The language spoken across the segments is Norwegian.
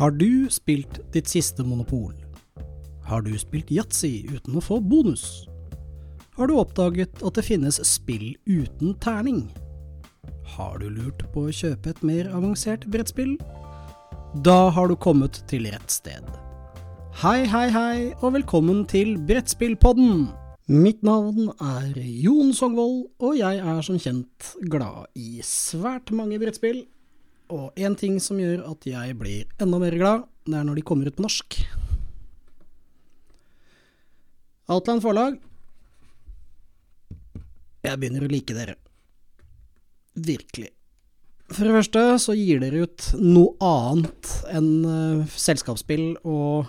Har du spilt ditt siste monopol? Har du spilt yatzy uten å få bonus? Har du oppdaget at det finnes spill uten terning? Har du lurt på å kjøpe et mer avansert brettspill? Da har du kommet til rett sted. Hei, hei, hei, og velkommen til Brettspillpodden! Mitt navn er Jon Sogvold, og jeg er som kjent glad i svært mange brettspill. Og én ting som gjør at jeg blir enda mer glad, det er når de kommer ut på norsk. Outland forlag. Jeg begynner å like dere. Virkelig. For det første så gir dere ut noe annet enn uh, selskapsspill og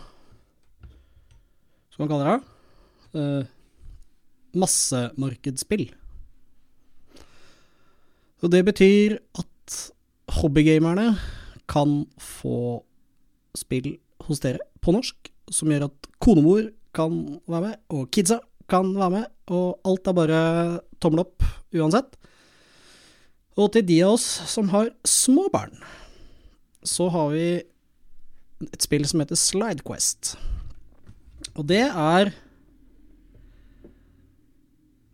Hva Skal man kalle det? Uh, massemarkedsspill. Og det betyr at hobbygamerne kan få spill hos dere på norsk, som gjør at konemor kan være med, og kidsa kan være med, og alt er bare tommel opp uansett. Og til de av oss som har små barn, så har vi et spill som heter Slidequest. Og det er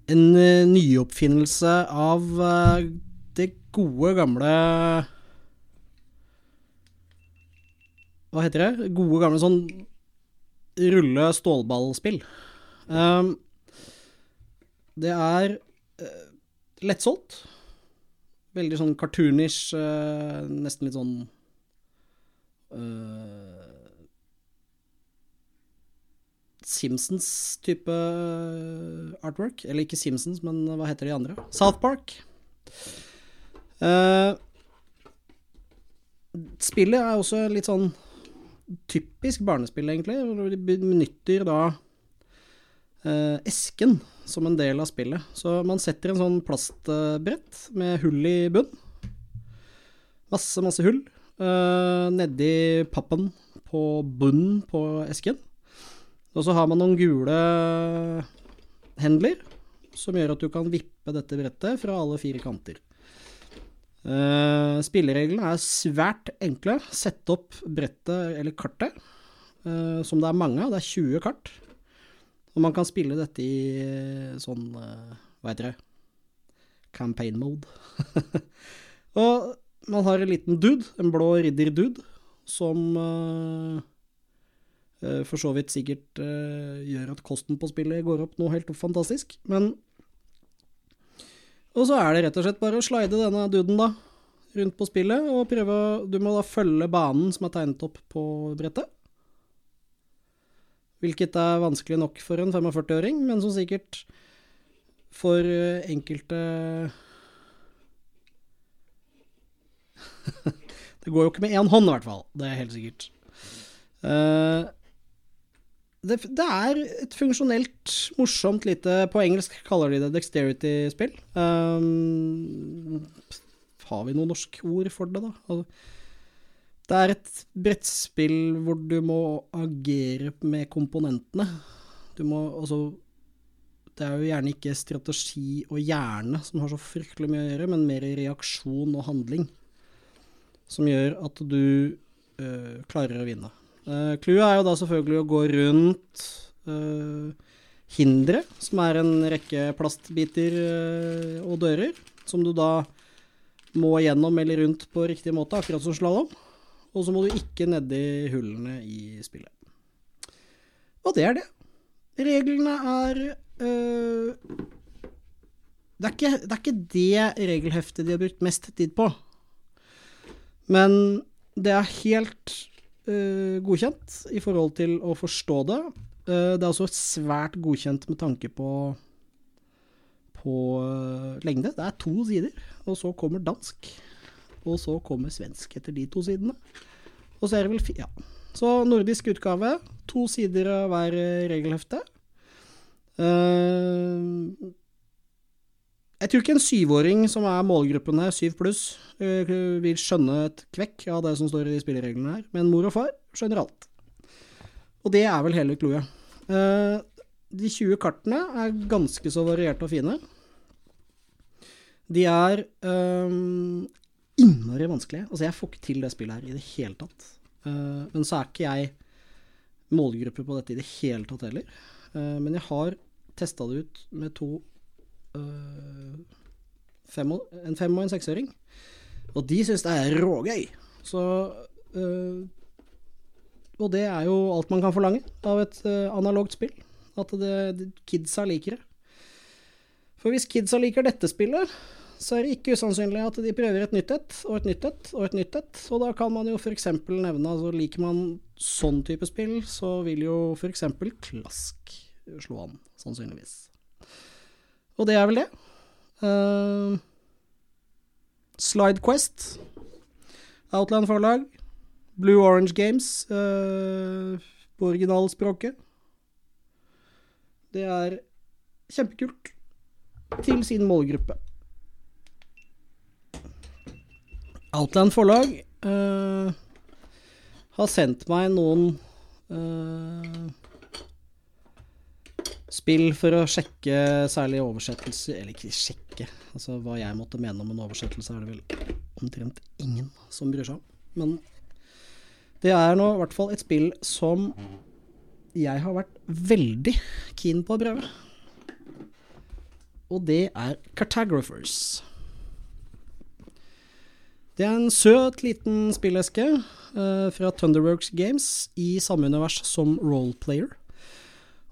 en uh, nyoppfinnelse av det gode, gamle Hva heter det? Gode, gamle sånn rulle stålballspill. Um, det er uh, lettsolgt. Veldig sånn cartoonish, nesten litt sånn Simpsons-type artwork. Eller ikke Simpsons, men hva heter de andre? South Park. Uh, spillet er også litt sånn typisk barnespill, egentlig. De benytter da eh, esken som en del av spillet. Så man setter en sånn plastbrett med hull i bunn. Masse, masse hull. Eh, nedi pappen på bunnen på esken. Og så har man noen gule hendler som gjør at du kan vippe dette brettet fra alle fire kanter. Uh, spillereglene er svært enkle. Sett opp brettet eller kartet, uh, som det er mange av. Det er 20 kart. Og man kan spille dette i sånn uh, Hva heter det? Campaign mode. og man har en liten dude, en blå ridder-dude, som for så vidt sikkert gjør at kosten på spillet går opp noe helt fantastisk. Men Og så er det rett og slett bare å slide denne duden da rundt på spillet og prøve å Du må da følge banen som er tegnet opp på brettet. Hvilket er vanskelig nok for en 45-åring, men som sikkert for enkelte Det går jo ikke med én hånd, i hvert fall. Det er helt sikkert. Uh, det, det, er et funksjonelt, morsomt lite På engelsk kaller de det dexterity-spill. Um, har vi noe norsk ord for det, da? Altså, det er et brettspill hvor du må agere med komponentene. Du må altså Det er jo gjerne ikke strategi og hjerne som har så fryktelig mye å gjøre, men mer reaksjon og handling som gjør at du uh, klarer å vinne. Clouet uh, er jo da selvfølgelig å gå rundt uh, hinderet, som er en rekke plastbiter uh, og dører, som du da må gjennom eller rundt på riktig måte, akkurat som slalåm. Og så må du ikke nedi hullene i spillet. Og det er det. Reglene er det er, ikke, det er ikke det regelheftet de har brukt mest tid på. Men det er helt uh, godkjent i forhold til å forstå det. Uh, det er også svært godkjent med tanke på, på uh, lengde. Det er to sider, og så kommer dansk. Og så kommer svensk etter de to sidene. Og så er det vel Ja. Så nordisk utgave. To sider av hver regelhefte. Jeg tror ikke en syvåring som er målgruppen her, syv pluss, vil skjønne et kvekk av det som står i spillereglene her, men mor og far skjønner alt. Og det er vel hele clouet. De 20 kartene er ganske så varierte og fine. De er um, innmari vanskelige. Altså, jeg får ikke til det spillet her i det hele tatt. Eh, men så er ikke jeg målgruppe på dette i det hele tatt heller. Eh, men jeg har testa det ut med to eh, fem En fem- og en seksåring. Og de syns det er rågøy. Så eh, Og det er jo alt man kan forlange av et eh, analogt spill. At det, kidsa liker det. For hvis kidsa liker dette spillet, så er det ikke usannsynlig at de prøver et nytt et, og et nytt et, og et nytt et. Og da kan man jo f.eks. nevne altså Liker man sånn type spill, så vil jo f.eks. Klask slå an, sannsynligvis. Og det er vel det. Uh, Slidequest, Outland forlag, Blue Orange Games uh, på originalspråket. Det er kjempekult til sin målgruppe. Outland forlag uh, har sendt meg noen spill for å sjekke særlig oversettelser Eller ikke sjekke, altså hva jeg måtte mene om en oversettelse, er det vel omtrent ingen som bryr seg om. Men det er nå i hvert fall et spill som jeg har vært veldig keen på å prøve. Og det er Cartographers. Det er en søt liten spilleske uh, fra Thunderworks Games i samme univers som Roleplayer.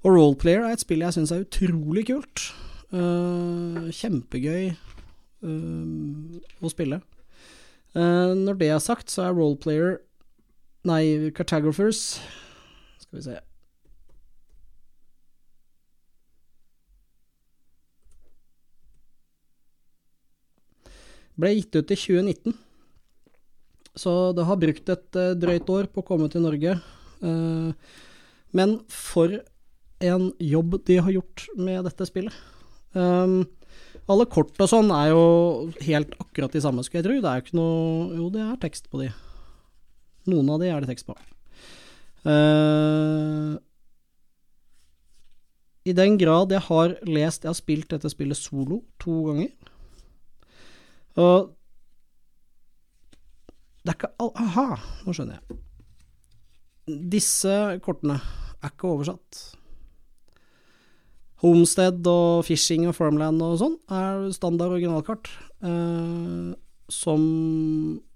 Og Roleplayer er et spill jeg syns er utrolig kult. Uh, kjempegøy uh, å spille. når det er sagt, så er Roleplayer Nei, Cartographers Skal vi se Ble gitt ut i 2019. Så det har brukt et uh, drøyt år på å komme til Norge. Uh, men for en jobb de har gjort med dette spillet. Um, alle kort og sånn er jo helt akkurat de samme, skulle jeg tro. Det er jo ikke noe Jo, det er tekst på de. Noen av de er det tekst på. Uh, I den grad jeg har lest Jeg har spilt dette spillet solo to ganger. Og det er ikke all... Aha, nå skjønner jeg. Disse kortene er ikke oversatt. Homestead og Fishing og Farmland og sånn er standard originalkart, eh, som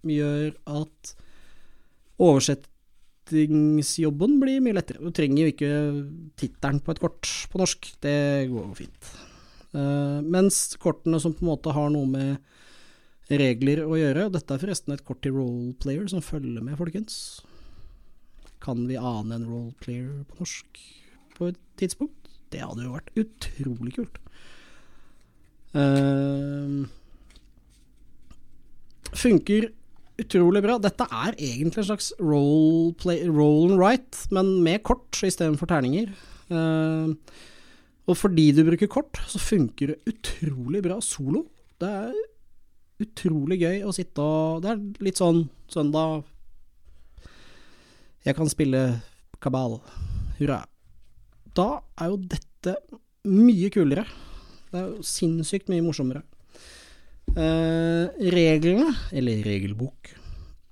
gjør at oversettingsjobben blir mye lettere. Du trenger jo ikke tittelen på et kort på norsk, det går jo fint. Eh, mens kortene som på en måte har noe med regler å gjøre. Og dette er forresten et kort til roleplayer som følger med, folkens. Kan vi ane en roleplayer på norsk på et tidspunkt? Det hadde jo vært utrolig kult. Uh, funker utrolig bra. Dette er egentlig en slags roll, and write, men med kort istedenfor terninger. Uh, og fordi du bruker kort, så funker det utrolig bra solo. Det er utrolig gøy å sitte og Det er litt sånn søndag Jeg kan spille kabal. Hurra. Da er jo dette mye kulere. Det er jo sinnssykt mye morsommere. Eh, reglene, eller regelbok,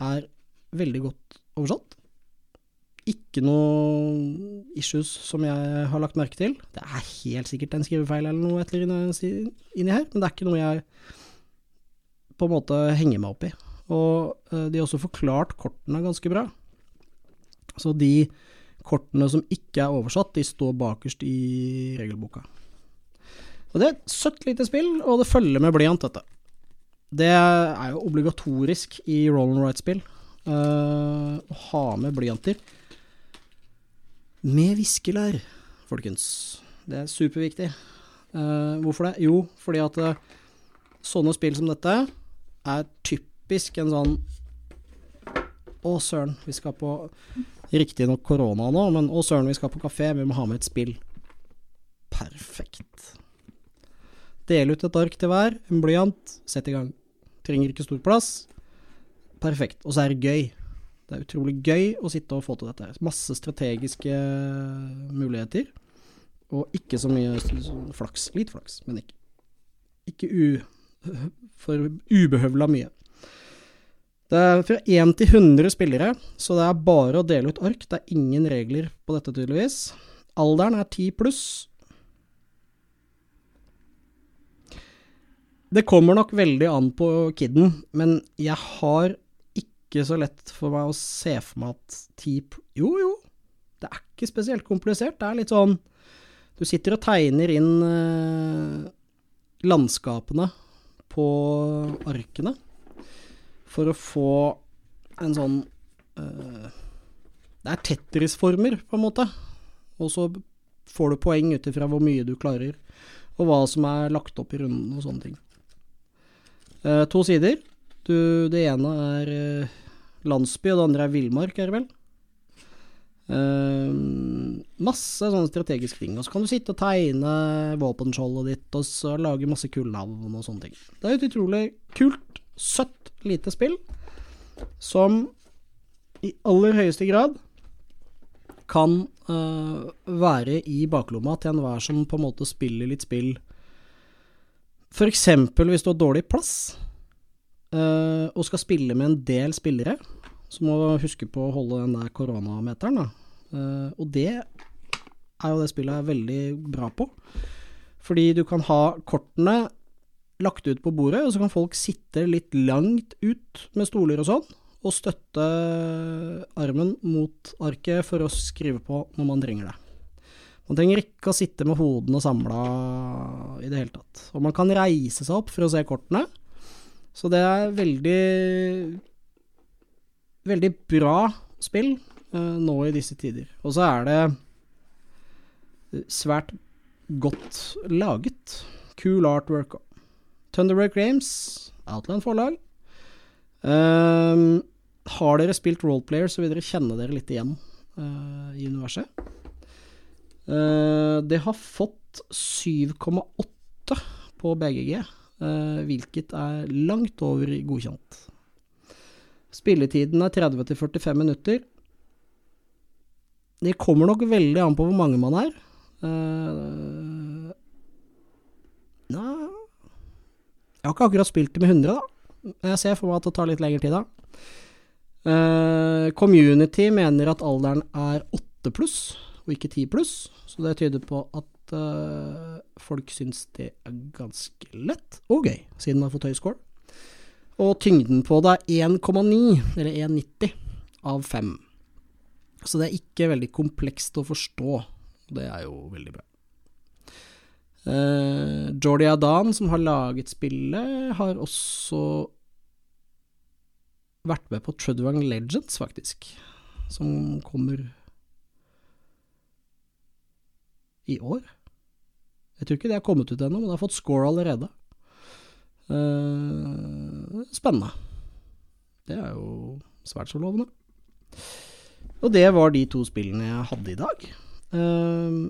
er veldig godt oversatt. Ikke noe issues som jeg har lagt merke til. Det er helt sikkert en skrivefeil eller noe etter inni her, men det er ikke noe jeg på en måte henger meg opp i. Og uh, de har også forklart kortene ganske bra. Så de kortene som ikke er oversatt, de står bakerst i regelboka. Og Det er et søtt lite spill, og det følger med blyant, dette. Det er jo obligatorisk i roll and write-spill uh, å ha med blyanter. Med viskelær, folkens. Det er superviktig. Uh, hvorfor det? Jo, fordi at sånne spill som dette er typisk en sånn Å, søren, vi skal på Riktignok korona nå, men å, søren, vi skal på kafé, vi må ha med et spill. Perfekt. Del ut et ark til hver, en blyant, sett i gang. Trenger ikke stor plass. Perfekt. Og så er det gøy. Det er utrolig gøy å sitte og få til dette. Masse strategiske muligheter. Og ikke så mye flaks. Litt flaks, men ikke. Ikke u for ubehøvla mye. Det er fra 1 til 100 spillere, så det er bare å dele ut ark. Det er ingen regler på dette, tydeligvis. Alderen er 10 pluss. Det kommer nok veldig an på kiden, men jeg har ikke så lett for meg å se for meg at 10 Jo, jo, det er ikke spesielt komplisert. Det er litt sånn Du sitter og tegner inn eh, landskapene på arkene for å få en sånn uh, Det er Tetris-former, på en måte. Og så får du poeng ut ifra hvor mye du klarer, og hva som er lagt opp i runden og sånne ting. Uh, to sider. Du, det ene er uh, landsby, og det andre er villmark, er det vel. Uh, masse sånne strategiske ting. Og så kan du sitte og tegne våpenskjoldet ditt, og så lage masse kule navn og sånne ting. Det er et utrolig kult, søtt, lite spill som i aller høyeste grad kan uh, være i baklomma til enhver som på en måte spiller litt spill. Eksempel hvis du har dårlig plass, uh, og skal spille med en del spillere, så må du huske på å holde den der koronameteren. Uh, og det er jo det spillet er veldig bra på. Fordi du kan ha kortene lagt ut på bordet, og så kan folk sitte litt langt ut med stoler og sånn, og støtte armen mot arket for å skrive på når man trenger det. Man trenger ikke å sitte med hodene samla i det hele tatt. Og man kan reise seg opp for å se kortene. Så det er veldig Veldig bra spill uh, nå i disse tider. Og så er det svært godt laget. Cool artwork. Thunderbreak Games, Outland forlag. Um, har dere spilt roleplayer, så vil dere kjenne dere litt igjen uh, i universet. Uh, det har fått 7,8 på BGG, uh, hvilket er langt over godkjent. Spilletiden er 30-45 minutter. Det kommer nok veldig an på hvor mange man er. Uh, Nei Jeg har ikke akkurat spilt det med 100, da. Jeg ser for meg at det tar litt lengre tid da. Uh, community mener at alderen er 8 pluss, og ikke 10 pluss. Så det tyder på at uh, folk syns det er ganske lett og gøy, siden man har fått høy score. Og tyngden på det er 1,9, eller 1,90 av 5. Så det er ikke veldig komplekst å forstå. Det er jo veldig bra. Uh, Jordi Adan, som har laget spillet, har også vært med på Trudvang Legends, faktisk. Som kommer i år. Jeg tror ikke det har kommet ut ennå, men det har fått score allerede. Uh, spennende. Det er jo svært så lovende. Og det var de to spillene jeg hadde i dag. Uh,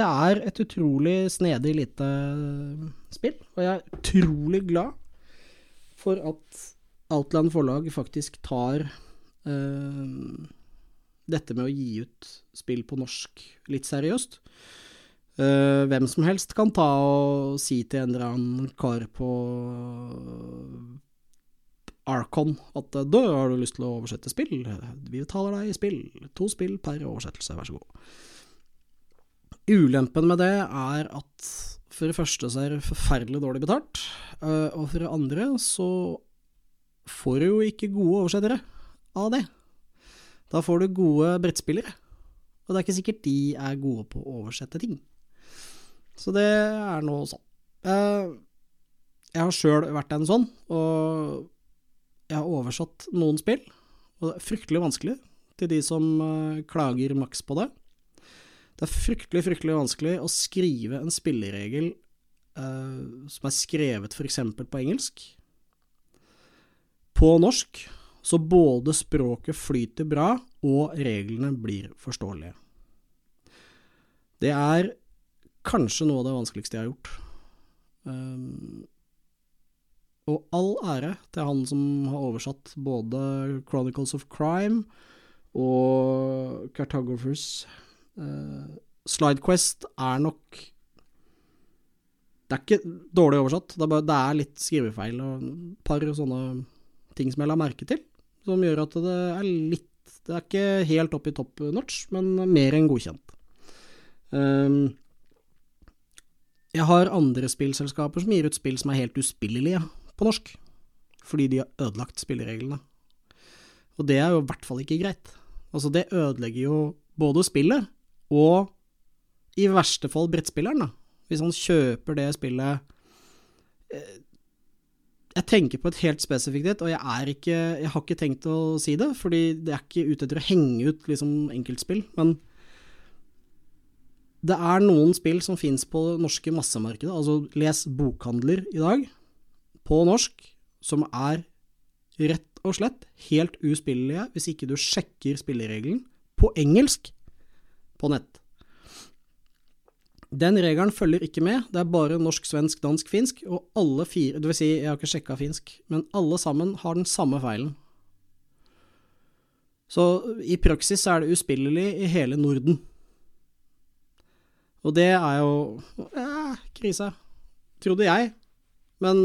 det er et utrolig snedig lite spill, og jeg er utrolig glad for at Outland forlag faktisk tar uh, dette med å gi ut spill på norsk litt seriøst. Uh, hvem som helst kan ta og si til en eller annen kar på Arcon at da har du lyst til å oversette spill, vi betaler deg i spill, to spill per oversettelse, vær så god. Ulempen med det er at for det første så er det forferdelig dårlig betalt, og for det andre så får du jo ikke gode oversettere av det. Da får du gode brettspillere, og det er ikke sikkert de er gode på å oversette ting. Så det er nå sånn. Jeg har sjøl vært en sånn, og jeg har oversatt noen spill, og det er fryktelig vanskelig til de som klager maks på det. Det er fryktelig, fryktelig vanskelig å skrive en spilleregel uh, som er skrevet f.eks. på engelsk, på norsk, så både språket flyter bra, og reglene blir forståelige. Det er kanskje noe av det vanskeligste jeg har gjort. Um, og all ære til han som har oversatt både Chronicles of Crime og Cartographers. Eh, Slidequest er nok Det er ikke dårlig oversatt, det er, bare, det er litt skrivefeil og et par sånne ting som jeg la merke til, som gjør at det er litt Det er ikke helt opp i topp notch, men mer enn godkjent. Um, jeg har andre spillselskaper som gir ut spill som er helt uspillelige på norsk, fordi de har ødelagt spillereglene. Og det er jo i hvert fall ikke greit. Altså, det ødelegger jo både spillet og i verste fall brettspilleren, da. Hvis han kjøper det spillet eh, Jeg tenker på et helt spesifikt et, og jeg ikke Jeg har ikke tenkt å si det, fordi det er ikke ute etter å henge ut liksom enkeltspill, men det er noen spill som fins på det norske massemarkedet, altså les bokhandler i dag, på norsk, som er rett og slett helt uspillelige hvis ikke du sjekker spilleregelen på engelsk på nett. Den regelen følger ikke med, det er bare norsk, svensk, dansk, finsk, og alle fire Det vil si, jeg har ikke sjekka finsk, men alle sammen har den samme feilen. Så i praksis er det uspillelig i hele Norden. Og det er jo ja, krise, trodde jeg. Men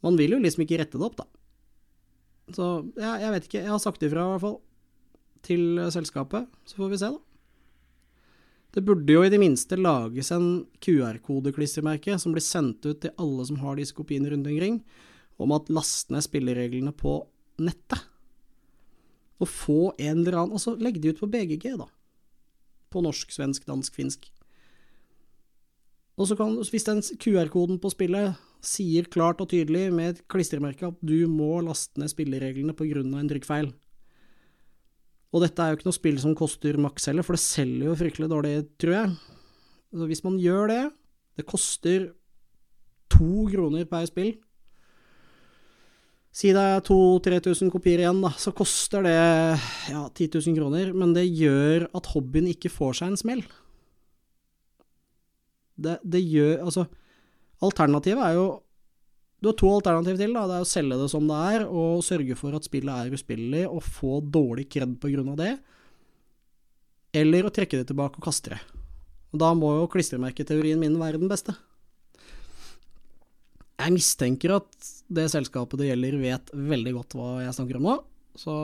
man vil jo liksom ikke rette det opp, da. Så ja, jeg vet ikke. Jeg har sagt ifra, i hvert fall. Til selskapet. Så får vi se, da. Det burde jo i det minste lages en QR-kodeklistremerke som blir sendt ut til alle som har disse kopiene rundt omkring, om at last ned spillereglene på nettet. Og få en eller annen Altså, legg de ut på BGG, da. På norsk, svensk, dansk, finsk. Og så kan, hvis den QR-koden på spillet sier klart og tydelig med et klistremerke at du må laste ned spillereglene av en trykkfeil, og dette er jo ikke noe spill som koster maks heller, for det selger jo fryktelig dårlig, tror jeg. Så hvis man gjør det Det koster to kroner per spill. Si det er 2000-3000 kopier igjen, da, så koster det ja, 10 000 kroner, men det gjør at hobbyen ikke får seg en smell. Det, det gjør Altså, alternativet er jo du har to alternativ til. da, Det er å selge det som det er, og sørge for at spillet er uspillelig, og få dårlig kred av det. Eller å trekke det tilbake og kaste det. Da må jo klistremerketeorien min være den beste. Jeg mistenker at det selskapet det gjelder, vet veldig godt hva jeg snakker om nå, så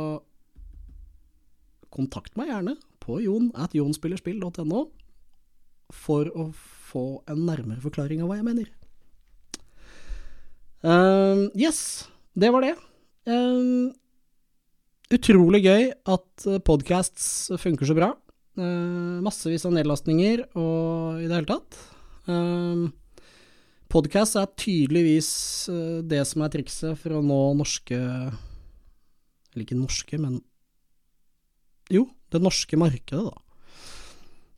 kontakt meg gjerne på jon at jonspillerspill.no for å få en nærmere forklaring av hva jeg mener. Uh, yes, det var det. Uh, utrolig gøy at podcasts funker så bra. Uh, massevis av nedlastninger og i det hele tatt. Uh, Podkast er tydeligvis uh, det som er trikset for å nå norske Eller ikke norske, men Jo, det norske markedet, da.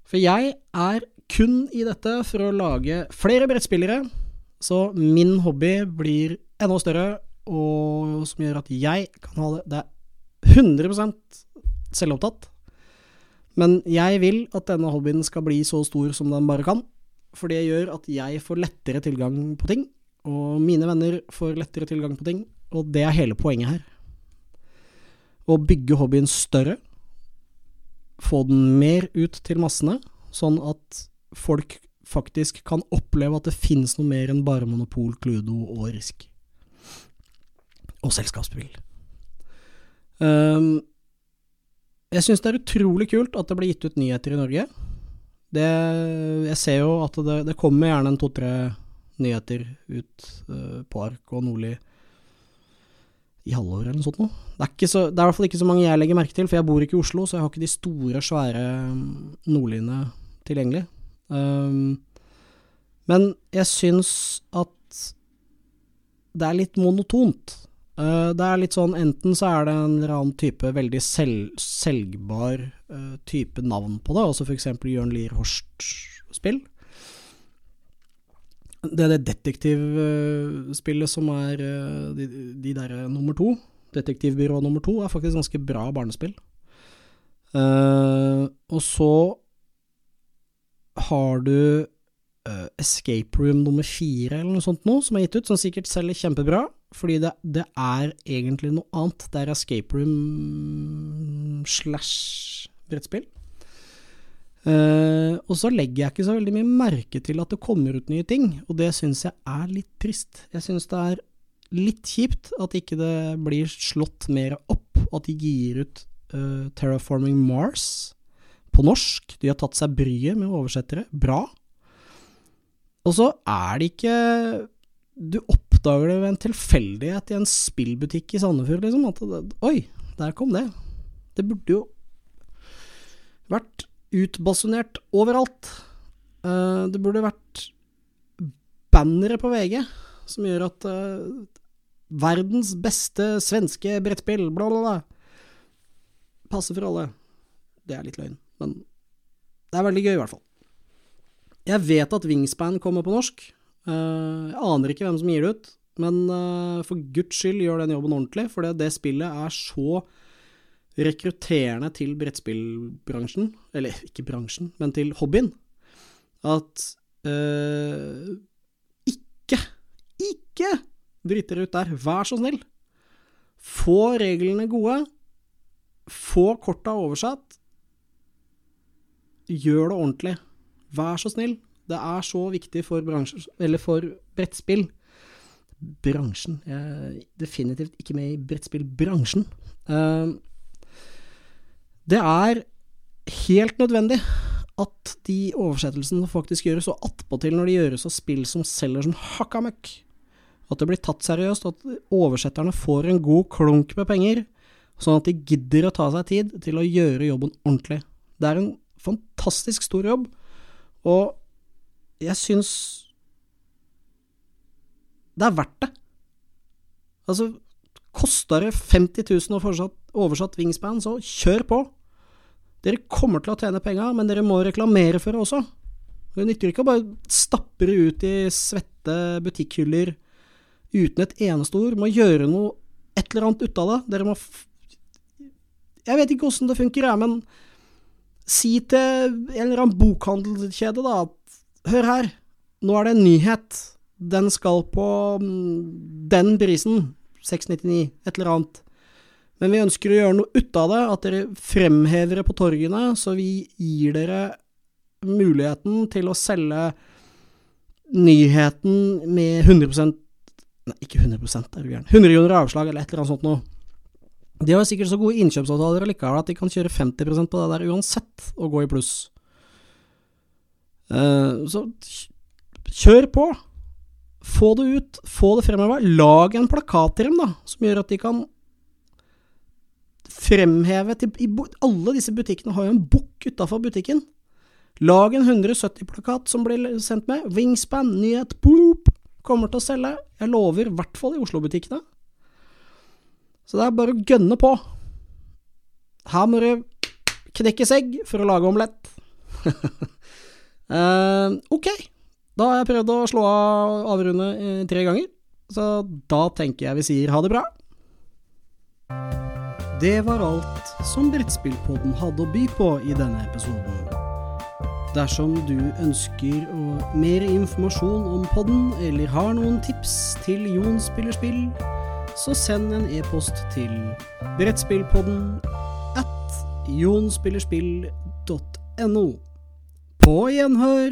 For jeg er kun i dette for å lage flere brettspillere så min hobby blir enda større, og som gjør at jeg kan ha det Det er 100% selvopptatt. Men jeg vil at denne hobbyen skal bli så stor som den bare kan. For det gjør at jeg får lettere tilgang på ting, og mine venner får lettere tilgang på ting. Og det er hele poenget her. Å bygge hobbyen større, få den mer ut til massene, sånn at folk faktisk kan oppleve at det finnes noe mer enn bare Monopol, Cludo og Risk. Og selskapsspill. Um, jeg syns det er utrolig kult at det blir gitt ut nyheter i Norge. Det, jeg ser jo at det, det kommer gjerne en to-tre nyheter ut uh, på Ark og Nordli i halvåret eller noe sånt noe. Det er, så, det er i hvert fall ikke så mange jeg legger merke til, for jeg bor ikke i Oslo, så jeg har ikke de store, svære nordlyene tilgjengelig. Um, men jeg syns at det er litt monotont. Uh, det er litt sånn enten så er det en eller annen type veldig sel selgbar uh, type navn på det, altså f.eks. Jørn Lier Horst-spill. Det er det detektivspillet som er uh, de, de derre nummer to, Detektivbyrå nummer to, er faktisk ganske bra barnespill. og så har du uh, Escape Room nummer fire eller noe sånt nå, som er gitt ut, som sikkert selger kjempebra, fordi det, det er egentlig noe annet. Det er Escape Room slash brettspill. Uh, og så legger jeg ikke så veldig mye merke til at det kommer ut nye ting, og det syns jeg er litt trist. Jeg syns det er litt kjipt at ikke det blir slått mer opp, at de gir ut uh, Terraforming Mars på norsk. De har tatt seg bryet med å oversette det. Bra. Og så er det ikke Du oppdager det ved en tilfeldighet i en spillbutikk i Sandefjord, liksom. At Oi, der kom det. Det burde jo vært utbasunert overalt. Uh, det burde vært bannere på VG som gjør at uh, verdens beste svenske brettspill, bla, bla, bla, passer for alle. Det er litt løgn, men det er veldig gøy, i hvert fall. Jeg vet at Wingspan kommer på norsk. Uh, jeg aner ikke hvem som gir det ut, men for guds skyld gjør den jobben ordentlig, for det spillet er så rekrutterende til brettspillbransjen, eller ikke bransjen, men til hobbyen, at øh, ikke, ikke drit dere ut der, vær så snill. Få reglene gode, få korta oversatt, gjør det ordentlig. Vær så snill. Det er så viktig for bransjen, eller for brettspill. Bransjen. Jeg er definitivt ikke med i brettspillbransjen. Uh, det er helt nødvendig at de oversettelsene faktisk gjøres, og attpåtil når de gjøres av spill som selger som hakka møkk. At det blir tatt seriøst, at oversetterne får en god klunk med penger, sånn at de gidder å ta seg tid til å gjøre jobben ordentlig. Det er en fantastisk stor jobb, og jeg syns det er verdt det. Altså, koster det 50 000 å fortsatt, oversatt Wingspan, så kjør på! Dere kommer til å tjene penger, men dere må reklamere for det også. Det nytter ikke å bare stappe det ut i svette butikkhyller uten et eneste ord. Må gjøre noe, et eller annet ut av det. Dere må Jeg vet ikke åssen det funker, jeg, men si til en eller annen bokhandelskjede, da, at hør her, nå er det en nyhet. Den skal på mm, den prisen. 699, et eller annet. Men vi ønsker å gjøre noe ut av det, at dere fremhever det på torgene, så vi gir dere muligheten til å selge nyheten med 100% Nei, ikke 100% er du gæren. 100 kroner avslag, eller et eller annet sånt noe. De har sikkert så gode innkjøpsavtaler likevel at de kan kjøre 50% på det der uansett, og gå i pluss. Uh, så kjør på! Få det ut, få det fremover. Lag en plakat til dem, da, som gjør at de kan fremheve til, i, Alle disse butikkene har jo en bukk utafor butikken. Lag en 170-plakat som blir sendt med. Wingspan, nyhet, boop, kommer til å selge. Jeg lover, i hvert fall i Oslo-butikkene. Så det er bare å gønne på. Her må du knekkes egg for å lage omelett. uh, ok, da har jeg prøvd å slå av avrunde uh, tre ganger, så da tenker jeg vi sier ha det bra. Det var alt som Brettspillpodden hadde å by på i denne episoden. Dersom du ønsker mer informasjon om podden, eller har noen tips til Jon spiller spill, så send en e-post til brettspillpodden at jonspillerspill.no. På gjenhør!